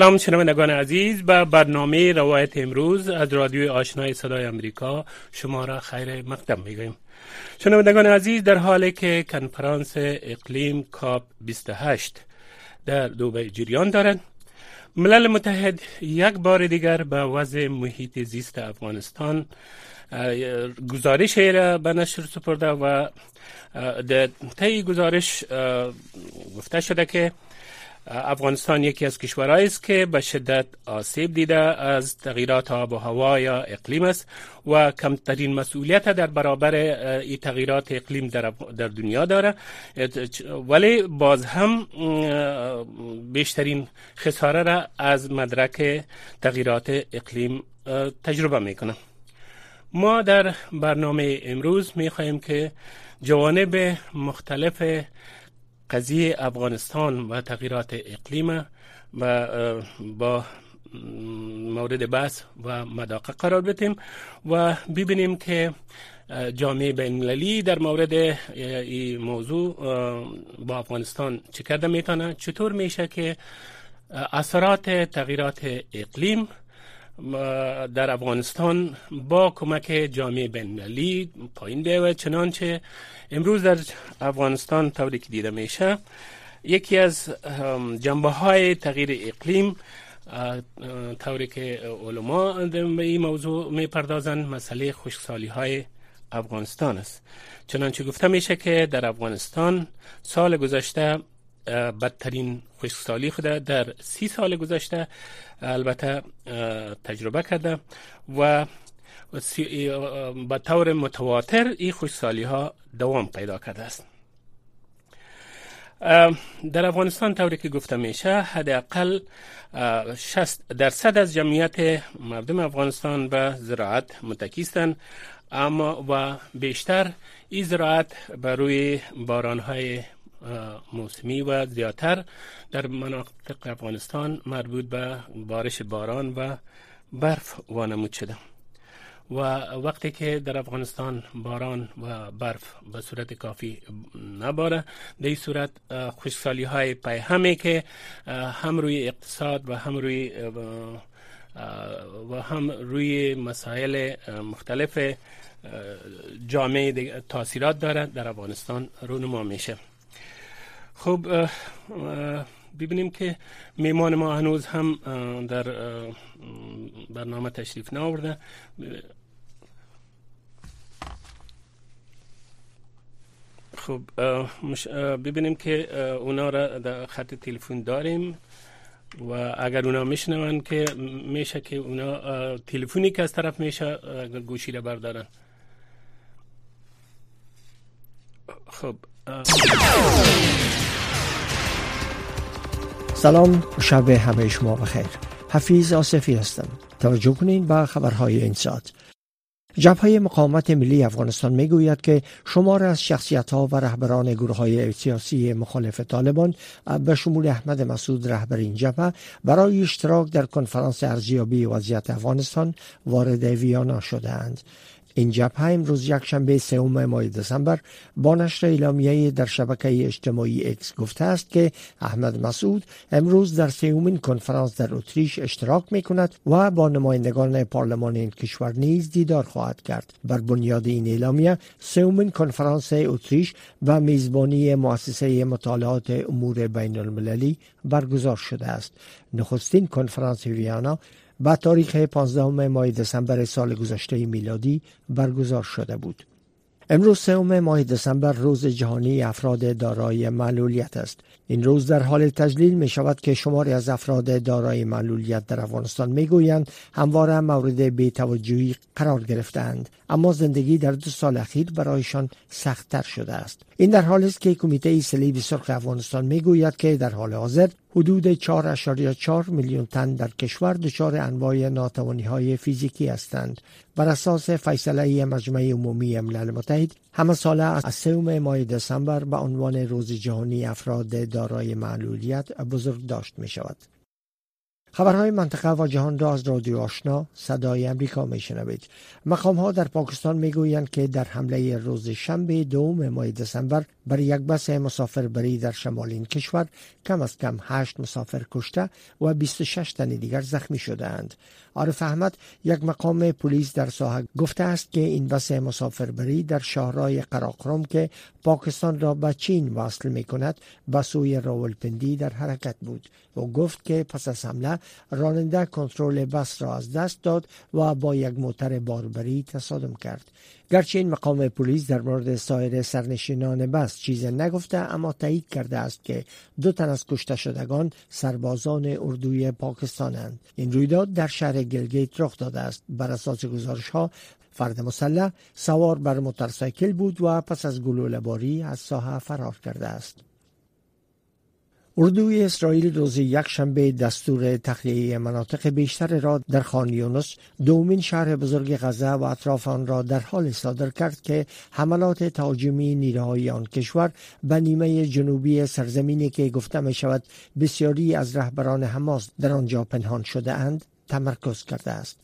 سلام شنوندگان عزیز به برنامه روایت امروز از رادیوی آشنای صدای امریکا شما را خیر مقدم می‌گویم شنوندگان عزیز در حالی که کنفرانس اقلیم کاپ 28 در دوبه جریان دارد ملل متحد یک بار دیگر به وضع محیط زیست افغانستان گزارش را به نشر سپرده و در طی گزارش گفته شده که افغانستان یکی از کشورهایی است که به شدت آسیب دیده از تغییرات آب و هوا یا اقلیم است و کمترین مسئولیت در برابر این تغییرات اقلیم در, در دنیا داره. ولی باز هم بیشترین خساره را از مدرک تغییرات اقلیم تجربه می‌کنه ما در برنامه امروز می خواهیم که جوانب مختلف قضیه افغانستان و تغییرات اقلیم و با مورد بحث و مداقه قرار بدیم و ببینیم که جامعه بین در مورد این موضوع با افغانستان چه کرده می‌تونه. چطور میشه که اثرات تغییرات اقلیم در افغانستان با کمک جامعه بین‌المللی پایین بیاید. چنانچه امروز در افغانستان طوری که دیده میشه یکی از جنبه های تغییر اقلیم طوری که علما به این موضوع می پردازند مسئله خشکسالی های افغانستان است. چنانچه گفته میشه که در افغانستان سال گذشته بدترین خشکسالی خود در سی سال گذشته البته تجربه کرده و به طور متواتر این خشکسالی ها دوام پیدا کرده است. در افغانستان طوری که گفته میشه حداقل 60 درصد از جمعیت مردم افغانستان به زراعت متکی اما و بیشتر این زراعت بر روی باران های موسمی و زیادتر در مناطق افغانستان مربوط به بارش باران و برف وانمود شده. و وقتی که در افغانستان باران و برف به صورت کافی نباره در این صورت خوشسالی های پی همه که هم روی اقتصاد و هم روی و هم روی مسائل مختلف جامعه تاثیرات داره در افغانستان رونما میشه. خب ببینیم که میمان ما هنوز هم در برنامه تشریف ناورده خب ببینیم که اونا را در خط تلفن داریم و اگر اونا میشنون که میشه که اونا تلفنی که از طرف میشه گوشی را بردارن. خب سلام شب همه شما بخیر حفیظ آصفی هستم. توجه کنین به خبرهای این ساعت. جبهه مقاومت ملی افغانستان می‌گوید که شمار از شخصیت ها و رهبران گروه های سیاسی مخالف طالبان به شمول احمد مسعود رهبر این جبهه برای اشتراک در کنفرانس ارزیابی وضعیت افغانستان وارد ویانا شدهاند. این جبهه امروز یکشنبه سوم ماه دسامبر با نشر اعلامیه در شبکه اجتماعی اکس گفته است که احمد مسعود امروز در سومین کنفرانس در اتریش اشتراک می کند و با نمایندگان پارلمان این کشور نیز دیدار خواهد کرد. بر بنیاد این اعلامیه سومین کنفرانس اتریش و میزبانی مؤسسه مطالعات امور بین المللی برگزار شده است. نخستین کنفرانس ویانا به تاریخ 15 ماه دسامبر سال گذشته میلادی برگزار شده بود. امروز سوم ماه دسامبر روز جهانی افراد دارای معلولیت است. این روز در حال تجلیل می شود که شماری از افراد دارای معلولیت در افغانستان می گویند همواره مورد بیتوجهی قرار گرفتند اما زندگی در دو سال اخیر برایشان سختتر شده است. این در حالی است که کمیته صلیب سرخ افغانستان می گوید که در حال حاضر حدود 4.4 میلیون تن در کشور دچار انواع ناتوانی های فیزیکی هستند بر اساس فیصله مجمع عمومی ملل متحد همه ساله از سوم ماه دسامبر به عنوان روز جهانی افراد دارای معلولیت بزرگ داشت می شود خبرهای منطقه و جهان را از رادیو آشنا صدای امریکا می شنوید. مقام ها در پاکستان می گویند که در حمله روز شنبه دوم ماه دسامبر بر یک بس مسافربری در شمال این کشور کم از کم هشت مسافر کشته و 26 تن دیگر زخمی شده اند. عارف احمد یک مقام پلیس در ساحه گفته است که این بس مسافربری در شهرهای قراقرم که پاکستان را به چین وصل می کند به سوی راولپندی در حرکت بود و گفت که پس از حمله راننده کنترل بس را از دست داد و با یک موتر باربری تصادم کرد گرچه این مقام پلیس در مورد سایر سرنشینان بس چیز نگفته اما تایید کرده است که دو تن از کشته شدگان سربازان اردوی پاکستانند. این رویداد در شهر گلگیت رخ داده است. بر اساس گزارش ها فرد مسلح سوار بر موتورسیکل بود و پس از گلوله باری از ساحه فرار کرده است. اردوی اسرائیل روز یک شنبه دستور تخلیه مناطق بیشتر را در خان یونس دومین شهر بزرگ غزه و اطراف آن را در حال صادر کرد که حملات تهاجمی نیروهای آن کشور به نیمه جنوبی سرزمینی که گفته می شود بسیاری از رهبران حماس در آنجا پنهان شده اند. تمرکز کرده است.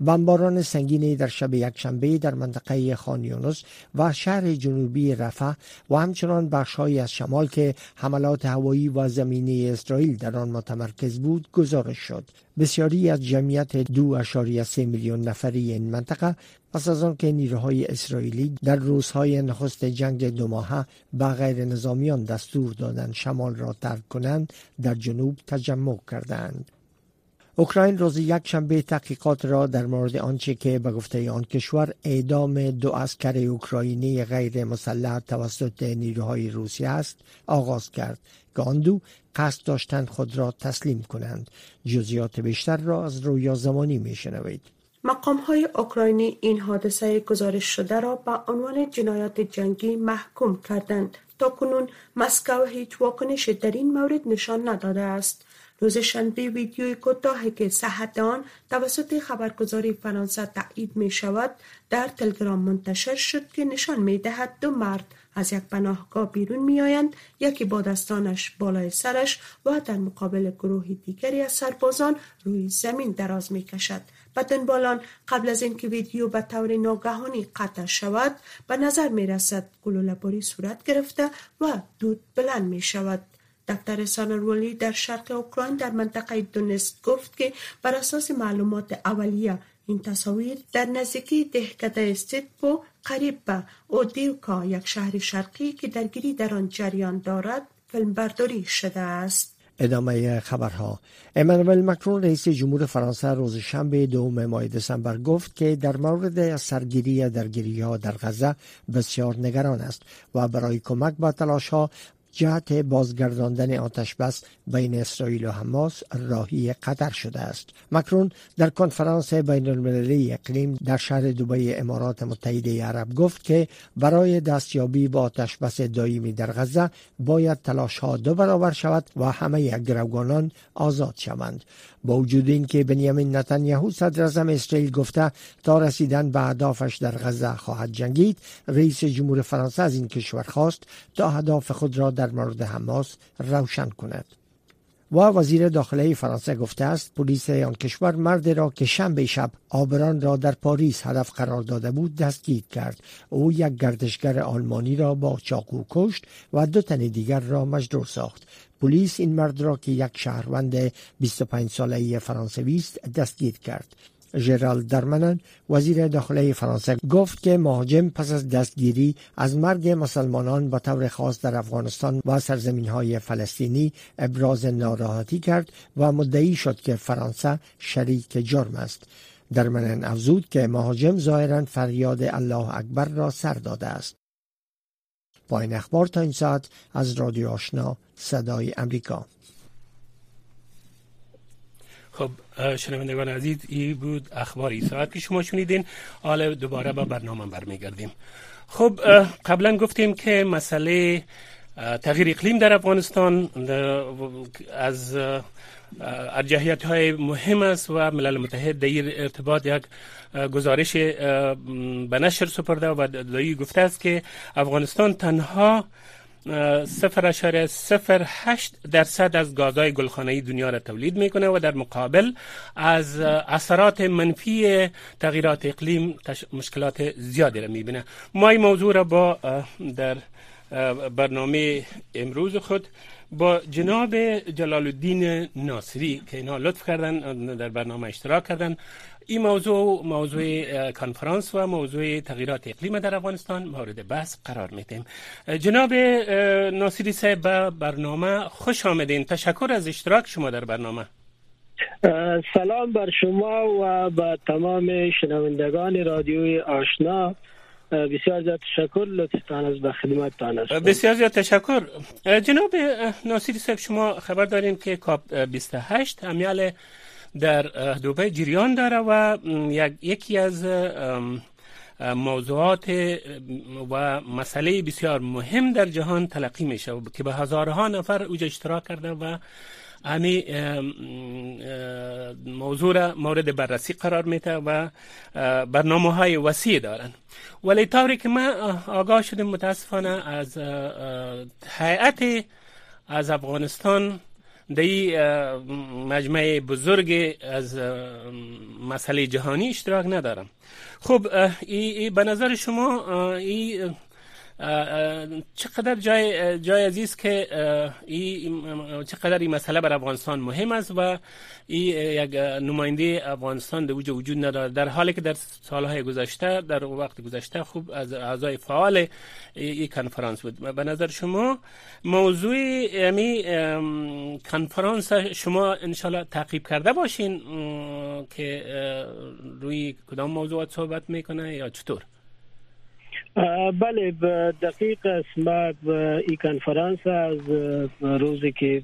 بمباران سنگینی در شب یکشنبه در منطقه خانیونس و شهر جنوبی رفح و همچنان بخشهایی از شمال که حملات هوایی و زمینی اسرائیل در آن متمرکز بود گزارش شد. بسیاری از جمعیت دو اشاری سه میلیون نفری این منطقه پس از آن که نیروهای اسرائیلی در روزهای نخست جنگ دو ماهه به غیر نظامیان دستور دادند شمال را ترک کنند در جنوب تجمع کردند. اوکراین روز یک شنبه تحقیقات را در مورد آنچه که به گفته آن کشور اعدام دو اسکر اوکراینی غیر مسلح توسط نیروهای روسیه است آغاز کرد که آن دو قصد داشتند خود را تسلیم کنند. جزیات بیشتر را از رویا زمانی می شنوید مقام های اوکراینی این حادثه گزارش شده را به عنوان جنایات جنگی محکوم کردند. تا کنون مسکو هیچ واکنش در این مورد نشان نداده است روز شنبه ویدیوی کوتاهی که صحت آن توسط خبرگزاری فرانسه تایید می شود در تلگرام منتشر شد که نشان می دهد دو مرد از یک پناهگاه بیرون می آیند یکی با دستانش بالای سرش و در مقابل گروهی دیگری از سربازان روی زمین دراز می کشد. و دنبالان قبل از اینکه ویدیو به طور ناگهانی قطع شود به نظر می رسد گلوله صورت گرفته و دود بلند می شود. دفتر سانرولی در شرق اوکراین در منطقه دونست گفت که بر اساس معلومات اولیه این تصاویر در نزدیکی دهکده استیپو قریب به اودیوکا یک شهر شرقی که درگیری در آن جریان دارد فیلم برداری شده است ادامه خبرها. امانوئل مکرون رئیس جمهور فرانسه روز شنبه دوم ماه دسامبر گفت که در مورد سرگیری درگیری ها در غزه بسیار نگران است و برای کمک به تلاش ها جهت بازگرداندن آتش بس بین اسرائیل و حماس راهی قطر شده است. مکرون در کنفرانس بین المللی اقلیم در شهر دبی امارات متحده عرب گفت که برای دستیابی به آتش بس دائمی در غزه باید تلاش ها دو برابر شود و همه گروگانان آزاد شوند. با وجود اینکه بنیامین نتانیاهو صدر اعظم اسرائیل گفته تا رسیدن به اهدافش در غزه خواهد جنگید رئیس جمهور فرانسه از این کشور خواست تا اهداف خود را در مورد حماس روشن کند. و وزیر داخله فرانسه گفته است پلیس آن کشور مرد را که شنبه شب آبران را در پاریس هدف قرار داده بود دستگیر کرد. او یک گردشگر آلمانی را با چاقو کشت و دو تن دیگر را مجروح ساخت. پلیس این مرد را که یک شهروند 25 ساله فرانسوی است دستگیر کرد. ژرال درمنن وزیر داخله فرانسه گفت که مهاجم پس از دستگیری از مرگ مسلمانان به طور خاص در افغانستان و سرزمین های فلسطینی ابراز ناراحتی کرد و مدعی شد که فرانسه شریک جرم است. درمنن افزود که مهاجم ظاهرا فریاد الله اکبر را سر داده است. با این اخبار تا این ساعت از رادیو آشنا صدای امریکا. خب شنوندگان عزیز ای بود اخباری. ساعت که شما شنیدین حالا دوباره با برنامه برمیگردیم. خب قبلا گفتیم که مسئله تغییر اقلیم در افغانستان از ارجحیت های مهم است و ملل متحد در این ارتباط یک گزارش به نشر سپرده و دایی گفته است که افغانستان تنها صفر اشاره صفر هشت درصد از گازهای گلخانه‌ای دنیا را تولید می‌کنه و در مقابل از اثرات منفی تغییرات اقلیم مشکلات زیادی را می‌بینه. ما این موضوع را با در برنامه امروز خود با جناب جلال الدین ناصری که اینها لطف کردن در برنامه اشتراک کردن این موضوع موضوع کنفرانس و موضوع تغییرات اقلیم در افغانستان مورد بحث قرار میدیم. جناب ناصری صاحب به برنامه خوش آمدین. تشکر از اشتراک شما در برنامه. سلام بر شما و به تمام شنوندگان رادیوی آشنا. بسیار زیاد تشکر لطفتان از به خدمتتان است بسیار زیاد تشکر. جناب ناصری صاحب شما خبر دارین که کاپ 28 امیال در دوبه جریان داره و یکی از موضوعات و مسئله بسیار مهم در جهان تلقی میشه که به هزارها نفر اوجا اشتراک کرده و امی موضوع را مورد بررسی قرار میده و برنامه های وسیع دارن. ولی طوری که ما آگاه شدیم متاسفانه از حیعت از افغانستان دی مجمع بزرگ از مسئله جهانی اشتراک ندارم. خب ای, ای به نظر شما ای چقدر جای جای عزیز که ای چقدر این مسئله بر افغانستان مهم است و ای یک نماینده افغانستان در وجود نداره. در حالی که در سالهای گذشته در وقت گذشته خوب از اعضای فعال این کنفرانس بود. به نظر شما موضوع امی کنفرانس شما انشالله تعقیب کرده باشین که روی کدام موضوعات صحبت می‌کنه یا چطور؟ بله دقیق است ما این کنفرانس از روزی که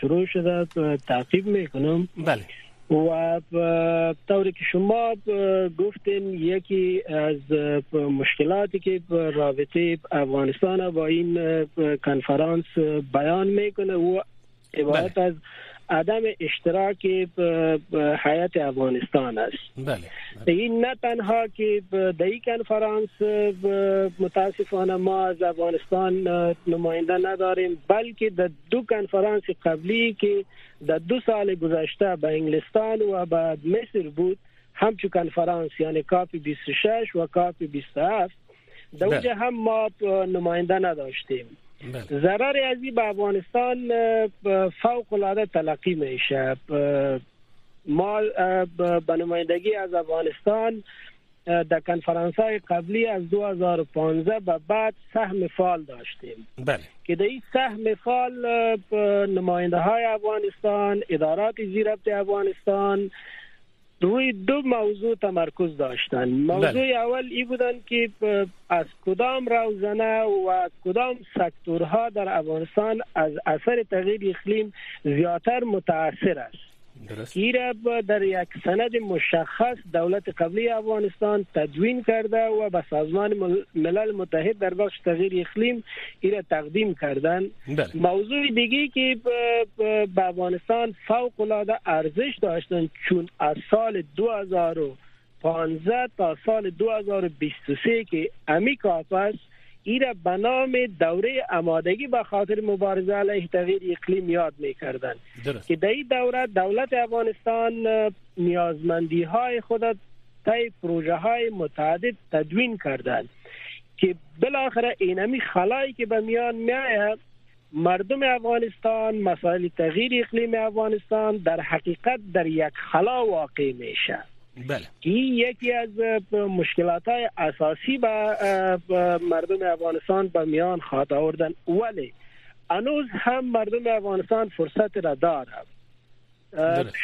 شروع شده تعقیب می‌کنم بله و طوری که شما گفتین یکی از مشکلاتی که رابطه افغانستان با این کنفرانس بیان می‌کنه و عبارت بله. از عدم اشتراک حیات افغانستان است بله, بله. این نه تنها که در این کنفرانس متاسفانه ما از افغانستان نماینده نداریم بلکه در دو کنفرانس قبلی که در دو سال گذشته به انگلستان و به مصر بود همچو کنفرانس یعنی کاپی 26 و کاپی 27 در بله. هم ما نماینده نداشتیم. ضرر از به افغانستان فوق العاده تلقی میشه. ما به نمایندگی از افغانستان در کنفرانس های قبلی از 2015 به بعد سهم فعال داشتیم. بله. که در این سهم فعال نماینده های افغانستان ادارات زیربط افغانستان روی دو موضوع تمرکز داشتن موضوع بله. اول ای بودن که از کدام روزنه و کدام سکتورها در افغانستان از اثر تغییر اقلیم زیاتر متاثر است ایره در یک سند مشخص دولت قبلی افغانستان تدوین کرده و به سازمان ملل متحد در بخش تغییر اقلیم ایره تقدیم کردن بله. موضوع دیگه که به افغانستان فوق العاده ارزش داشتن چون از سال 2015 تا سال 2023 که امی ایره به نام دوره آمادگی به خاطر مبارزه علیه تغییر اقلیم یاد می‌کردن. که در این دوره دولت افغانستان نیازمندی های خود طی پروژه های متعدد تدوین کردند که بالاخره اینمی خلایی که به میان میآید مردم افغانستان مسائل تغییر اقلیم افغانستان در حقیقت در یک خلا واقع میشه بله. این یکی از مشکلات های اساسی به مردم افغانستان به میان خواهد آوردن. ولی انوز هم مردم افغانستان فرصت را داره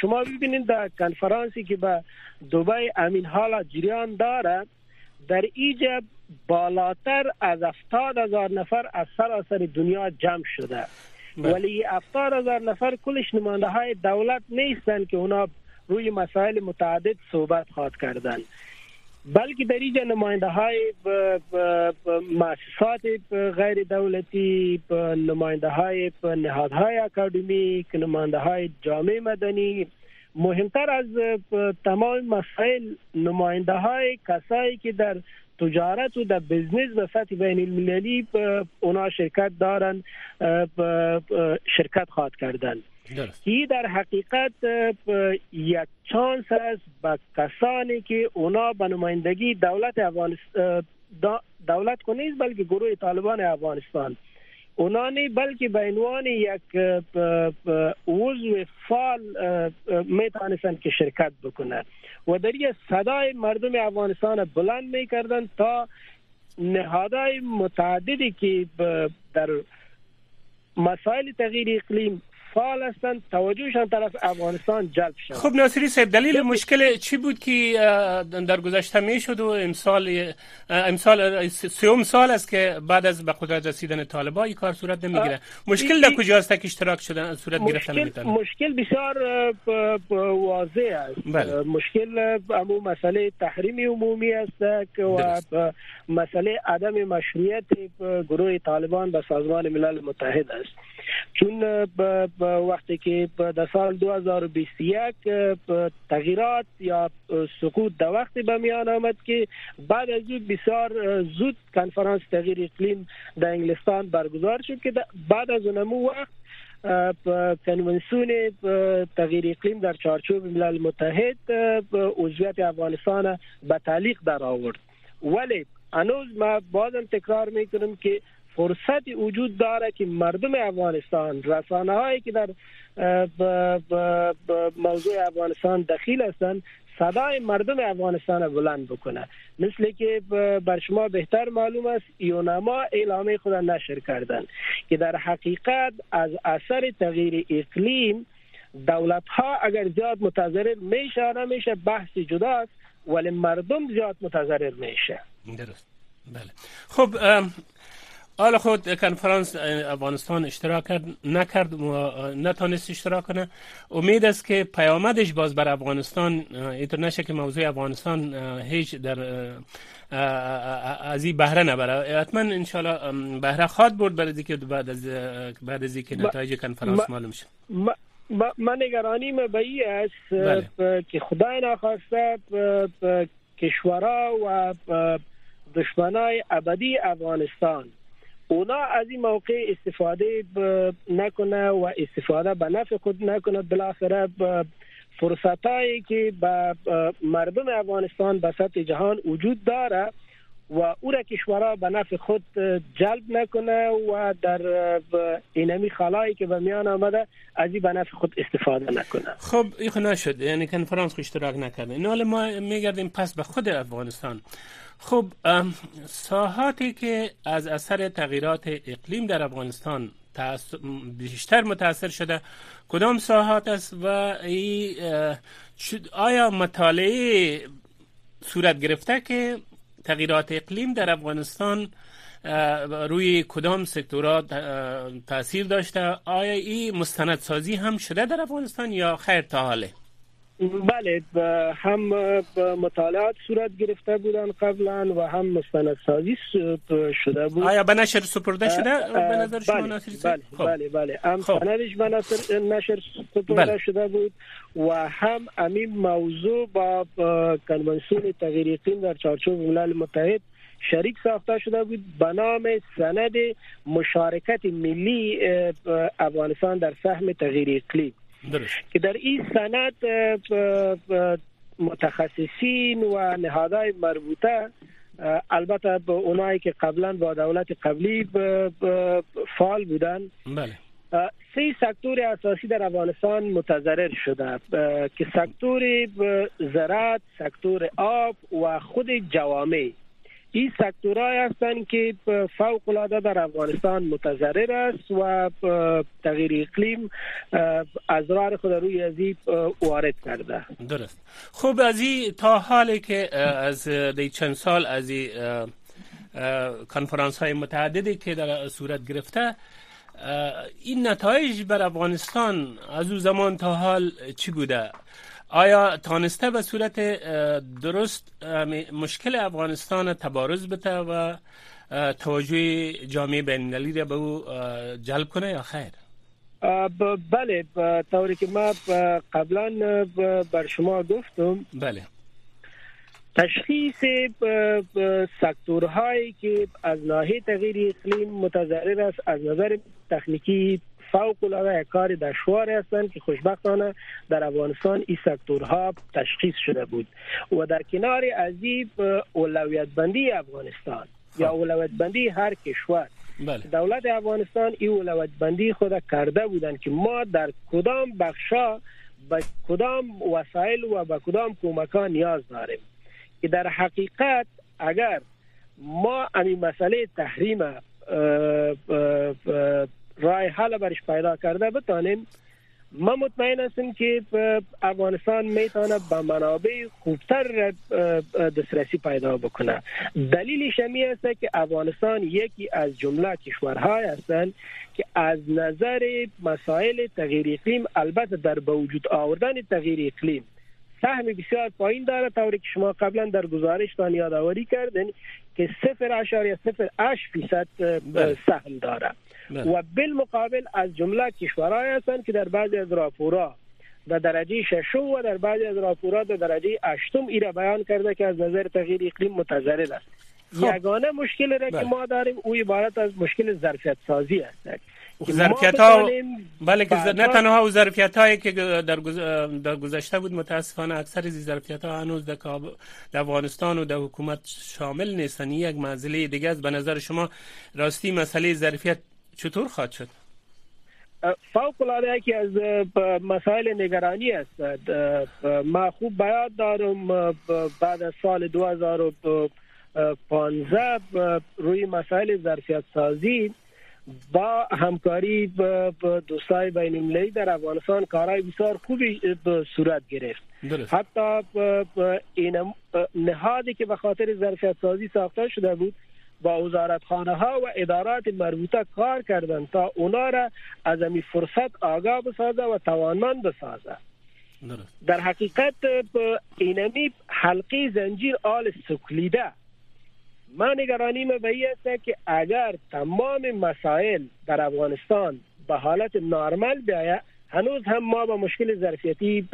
شما ببینید در کنفرانسی که به دوبای امین حال جریان داره در ایجاب بالاتر از افتاد هزار نفر از سراسر دنیا جمع شده. بله. ولی افتاد هزار نفر کلش نمانده های دولت نیستن که اونا روی مسائل متعدد صحبت خواد کردن. بلکه در اینجا نماینده های مؤسسات غیر دولتی نماینده های نهادهای اکادمیک نماینده های جامعه مدنی مهمتر از تمام مسائل نماینده های کسایی که در تجارت و در بزنس به سطح بین المللی اونا شرکت دارن شرکت خواهد کردن این در حقیقت یک چانس است به کسانی که اونا به نمایندگی دولت افغانستان دولت کنیز بلکه گروه طالبان افغانستان. اونا نه بلکه به عنوان یک عضو فعال میتونستند که شرکت بکنند. و در صدای مردم افغانستان بلند میکردن تا نهادهای متعددی که در مسائل تغییر اقلیم فعال هستند. توجهشان طرف افغانستان جلب شد خب ناصری صاحب دلیل مشکل چی بود که در گذشته می شد و امسال امسال سوم سال است که بعد از به قدرت رسیدن طالبان این کار صورت نمی‌گیره. مشکل در کجاست که اشتراک شدن صورت گرفتن نمی‌تونه؟ مشکل بسیار واضح است. بله. مشکل امو مسئله تحریم عمومی است و مسئله عدم مشروعیت گروه طالبان به سازمان ملل متحد است. چون وقتی که در سال 2021 تغییرات یا سقوط در وقتی به میان آمد که بعد از او بسیار زود کنفرانس تغییر اقلیم در انگلستان برگزار شد که بعد از اونمو وقت کنونسیون تغییر اقلیم در چارچوب ملل متحد عضویت افغانستان به تعلیق در آورد. ولی هنوز ما بازم تکرار میکنم که فرصت وجود داره که مردم افغانستان رسانه هایی که در موضوع افغانستان دخیل هستند صدای مردم افغانستان بلند بکنه. مثل که بر شما بهتر معلوم است یونما اعلامه خود نشر کردن که در حقیقت از اثر تغییر اقلیم دولت ها اگر زیاد متضرر میشه نمیشه بحث جداست ولی مردم زیاد متضرر میشه. درست. بله. خب حالا خود کنفرانس افغانستان اشتراک کرد نکرد و نتانست اشتراک کنه. امید است که پیامدش باز بر افغانستان اینطور نشه که موضوع افغانستان هیچ در از این بهره نبره. حتما انشالله بهره خواد برد برای که بعد از بعد از که نتایج کنفرانس معلوم شد من نگرانی ما به ای است بله. که خدای نخواسته کشورها و دشمنای ابدی افغانستان. اونا از این موقع استفاده نکنه و استفاده به نفع خود نکنه. بالاخره فرصتایی که به مردم افغانستان به سطح جهان وجود داره و او را کشورها به نفع خود جلب نکنه و در اینمی خلایی که به میان آمده از این به نفع خود استفاده نکنه. خب این نشد. یعنی کنفرانس اشتراک نکرده. این ما میگردیم پس به خود افغانستان. خب ساحاتی که از اثر تغییرات اقلیم در افغانستان بیشتر متاثر شده کدام ساحات است و ای آیا مطالعه صورت گرفته که تغییرات اقلیم در افغانستان روی کدام سکتورات تاثیر داشته؟ آیا این مستندسازی هم شده در افغانستان یا خیر تا حاله؟ بله هم مطالعات صورت گرفته بودن قبلا و هم مستندسازی شده بود آیا به نشر سپرده شده به نظر شما بله بله. بله بله هم. سندش به نشر سپرده بله. شده بود و هم امین موضوع با کنونسیون تغییر اقلیم در چارچوب ملل متحد شریک ساخته شده بود به نام سند مشارکت ملی افغانستان در سهم تغییر اقلیم که در این سند متخصصین و نهادهای مربوطه البته به اونایی که قبلا با دولت قبلی فعال بودن. بله. سه سکتور اساسی در افغانستان متضرر شده. که سکتور زراعت، سکتور آب و خود جوامع. این سکتورهای هستند که فوق العاده در افغانستان متضرر است و تغییر اقلیم از راه خود روی ازی وارد کرده. درست. خوب از تا حالی که از دی چند سال از این کنفرانس های متعددی که در صورت گرفته این نتایج بر افغانستان از او زمان تا حال چی بوده؟ آیا تانسته به صورت درست مشکل افغانستان تبارز بده و توجه جامعه بین را به او جلب کنه یا خیر؟ بله طوری که ما قبلا بر شما گفتم بله تشخیص سکتورهایی که از ناحیه تغییر اقلیم متضرر است از نظر تکنیکی فوق العاده کار دشوار هستند که خوشبختانه در افغانستان این سکتورها تشخیص شده بود و در کنار از این اولویت بندی افغانستان یا خب. اولویت بندی هر کشور بله. دولت افغانستان این اولویت بندی خود کرده بودند که ما در کدام بخشا به کدام وسایل و به کدام کمکان نیاز داریم که در حقیقت اگر ما امی مسئله تحریم رای حل برش پیدا کرده بتانیم ما مطمئن هستیم که افغانستان می‌تونه به منابع خوبتر دسترسی پیدا بکنه دلیل شمی است که افغانستان یکی از جمله کشورهای هستند که از نظر مسائل تغییر اقلیم البته در به وجود آوردن تغییر اقلیم سهم بسیار پایین داره طوری که شما قبلا در گزارشتان یادآوری کردین که صفر اشاریه صفر اش فیصد بله. سهم داره. و بالمقابل از جمله کشورهای هستند که در بعضی از راپورها در درجه ششم و در بعضی از راپورها در درجه اشتم ایره بیان کرده که از نظر تغییر اقلیم متضرر است. خب. یگانه مشکل را که بله. ما داریم او عبارت از مشکل ظرفیت سازی است ظرفیت ها بله که نه تنها او ظرفیت هایی که در, در گذشته بود متاسفانه اکثر از ظرفیت ها هنوز در, در افغانستان و در حکومت شامل نیستن یک منزله دیگه است. به نظر شما راستی مسئله ظرفیت چطور خواهد شد؟ فوق العاده یکی از مسائل نگرانی است. ما خوب بیاد دارم. بعد از سال 2015 روی مسائل ظرفیت سازی با همکاری با دوستای بین المللی در افغانستان کارهای بسیار خوبی به صورت گرفت. درست. حتی این نهادی که به خاطر ظرفیت سازی ساخته شده بود با وزارتخانه ها و ادارات مربوطه کار کردند تا اونا را از امی فرصت آگاه بسازه و توانمند بسازه. در حقیقت اینمی حلقی زنجیر آل سکلیده. من نگرانیم به این است که اگر تمام مسائل در افغانستان به حالت نارمل بیاید هنوز هم ما با مشکل ظرفیتی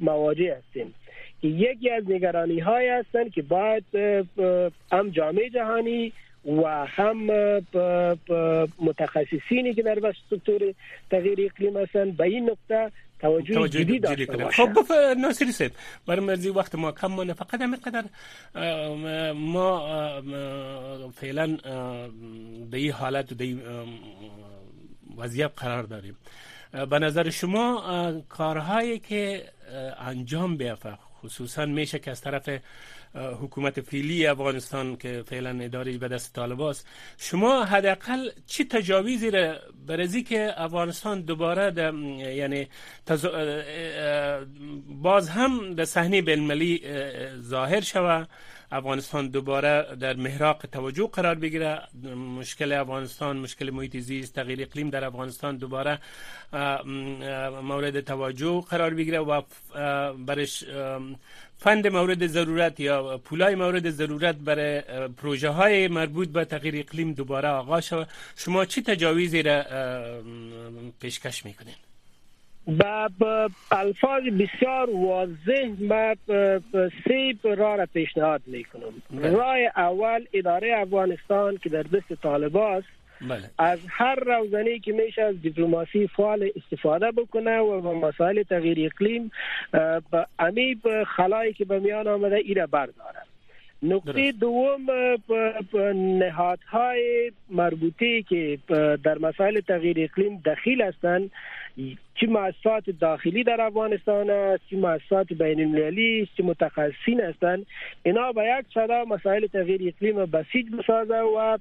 مواجه هستیم. که یکی از نگرانی های هستند که باید هم جامعه جهانی و هم متخصصینی که در سکتور تغییر اقلیم هستند به این نقطه توجه, توجه جدی داشته خب بف... ناصری صاحب برای مرزی وقت ما کم مانه فقط همین قدر ما فعلا به این حالت و به وضعیت قرار داریم. به نظر شما کارهایی که انجام بیافه خصوصا میشه که از طرف حکومت فیلی افغانستان که فعلا اداره به دست طالباست شما حداقل چه تجاویزی را برزی که افغانستان دوباره یعنی باز هم در صحنه بین ظاهر شود؟ افغانستان دوباره در محراق توجه قرار بگیره. مشکل افغانستان مشکل محیط زیست تغییر اقلیم در افغانستان دوباره مورد توجه قرار بگیره و برش فند مورد ضرورت یا پولای مورد ضرورت برای پروژه های مربوط به تغییر اقلیم دوباره آغاز شود. شما چی تجاویزی را پیشکش می‌کنید؟ با الفاظ بسیار واضح ما سه راه را پیشنهاد میکنم. راه اول اداره افغانستان که در دست طالباست بله. از هر روزنی که میشه از دیپلماسی فعال استفاده بکنه و با مسائل تغییر اقلیم با امی خلایی که به میان آمده ایره برداره نقطه دوم نهادهای مربوطه که در مسائل تغییر اقلیم دخیل هستند چه مؤسسات داخلی در افغانستان است چه مؤسسات بین المللی چه متخصصین هستند. اینا با یک صدا مسائل تغییر اقلیم بسیج بسازه و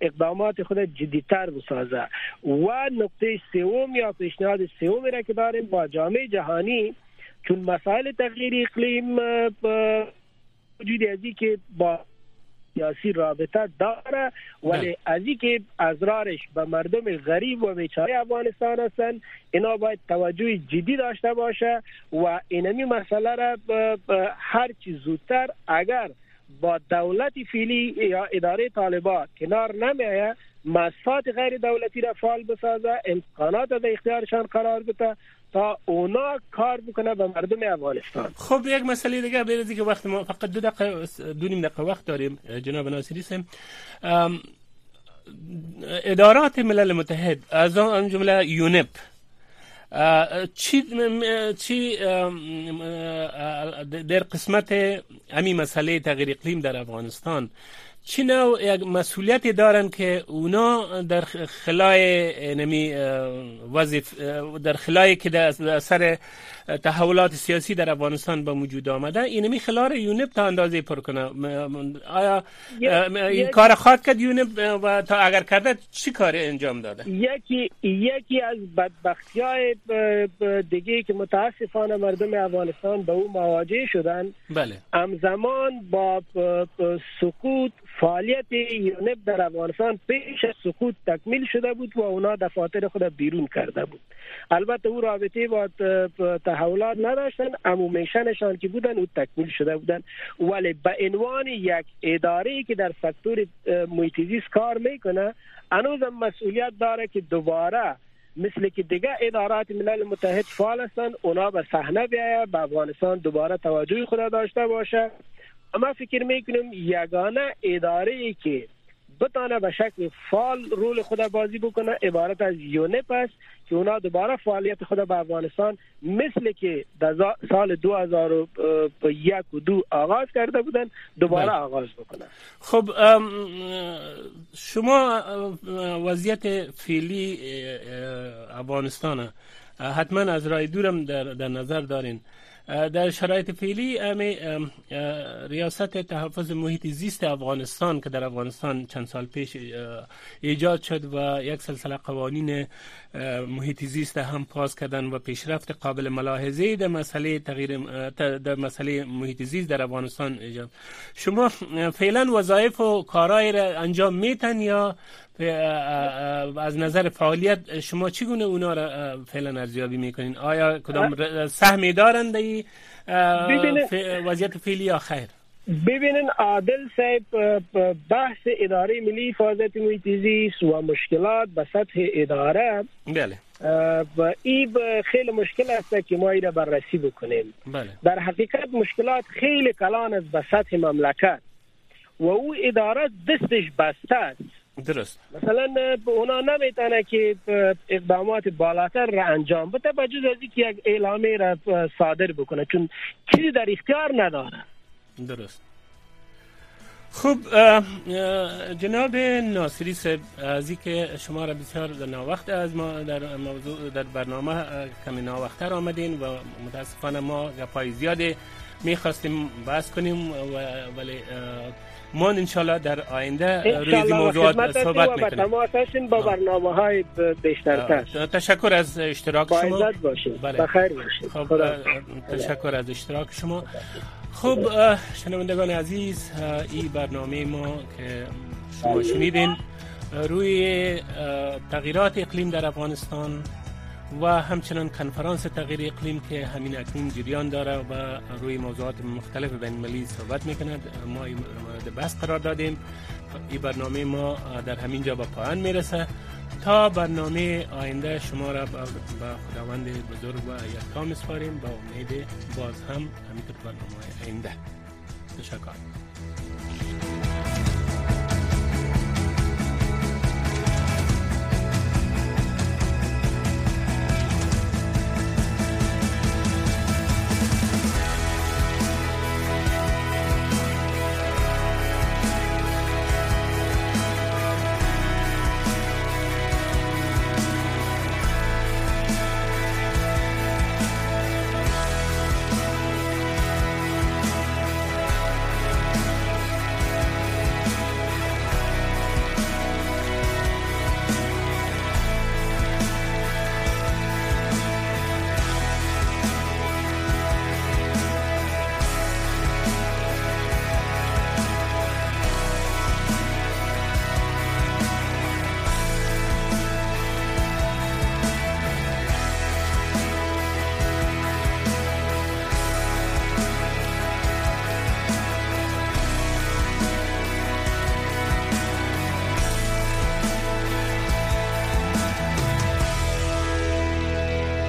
اقدامات خود جدیتر بسازه. و نقطه سوم یا پیشنهاد سوم را که داریم با جامعه جهانی چون مسائل تغییر اقلیم وجود ازی که با سیاسی رابطه داره ولی از که ازرارش به مردم غریب و بیچاره افغانستان هستند اینا باید توجه جدی داشته باشه و اینمی مسئله را هر چی زودتر اگر با دولت فیلی یا اداره طالبان کنار نمیایه مصفات غیر دولتی را فعال بسازه امکانات در اختیارشان قرار بده تا اونا کار بکنه به مردم افغانستان. خب یک مسئله دیگه به که وقت ما فقط دو دقیقه دو نیم دقیقه وقت داریم جناب ناصری سم ادارات ملل متحد از آن جمله یونپ چی چی در قسمت امی مسئله تغییر اقلیم در افغانستان چی نوع یک مسئولیتی دارن که اونا در خلای نمی وظیف در خلای که در سر تحولات سیاسی در افغانستان به وجود آمده. اینمی خلال یونپ تا اندازه پر کنه. آیا این کار خواد کرد یونپ و تا اگر کرده چی کار انجام داده؟ یکی یکی از بدبختی های دیگه که متاسفانه مردم افغانستان به او مواجه شدن بله. همزمان با سقوط فعالیت یونپ در افغانستان پیش از سقوط تکمیل شده بود و اونا دفاتر خود بیرون کرده بود. البته او رابطه با تحولات نداشتن امومیشنشان که بودن او تکمیل شده بودن. ولی به عنوان یک اداره که در سکتور محیط کار می‌کنه هنوز مسئولیت داره که دوباره مثل که دیگه ادارات ملل متحد فعال هستند اونا به صحنه بیایه به افغانستان دوباره توجه خود داشته باشه. اما فکر می‌کنم یگانه اداره ای که بتانه به شکل فعال رول خود بازی بکنه. عبارت از یونپ است که اونا دوباره فعالیت خود به افغانستان مثل که در سال 2001 و دو آغاز کرده بودن دوباره بله. آغاز بکنن. خب شما وضعیت فعلی افغانستان حتما از رای دورم در, در نظر دارین. در شرایط فعلی ریاست تحفظ محیط زیست افغانستان که در افغانستان چند سال پیش ایجاد شد و یک سلسله قوانین محیط زیست هم پاس کردن و پیشرفت قابل ملاحظه در مسئله تغییر در مسئله محیط زیست در افغانستان ایجاد. شما فعلا وظایف و کارهای را انجام میتن یا از نظر فعالیت شما چگونه اونا را فعلا ارزیابی می‌کنین؟ آیا کدام سهمی دارند وضعیت فعلی یا خیر؟ ببینن عادل صاحب بحث اداره ملی حفاظت محیط زیست و مشکلات به سطح اداره بله. و این خیلی مشکل است که ما را بررسی بکنیم. بله. در حقیقت مشکلات خیلی کلان است به سطح مملکت و او اداره دستش بسته است. درست. مثلا اونا نمی‌تونه که اقدامات بالاتر را انجام بده بجز از که یک اعلامی را صادر بکنه چون چیزی در اختیار نداره. درست. خب جناب ناصری صاحب از که شما را بسیار در ناوقت از ما در موضوع در برنامه کمی ناوقتر آمدین و متاسفانه ما گپای زیاده می‌خواستیم بحث کنیم ولی ما انشالله در آینده روی موضوعات صحبت می‌کنیم. با برنامه های بیشترتر. تشکر از اشتراک شما. بله. بخیر باشید خب تشکر از اشتراک شما. خب شنوندگان عزیز این برنامه ما که شما شنیدین روی تغییرات اقلیم در افغانستان و همچنان کنفرانس تغییر اقلیم که همین اکنون جریان داره و روی موضوعات مختلف بین ملی صحبت می‌کند. ما مورد بحث قرار دادیم. این برنامه ما در همین جا به پایان می‌رسه. تا برنامه آینده شما را به خداوند بزرگ و یکتا میسپاریم. با امید باز هم همینطور برنامه آینده. تشکر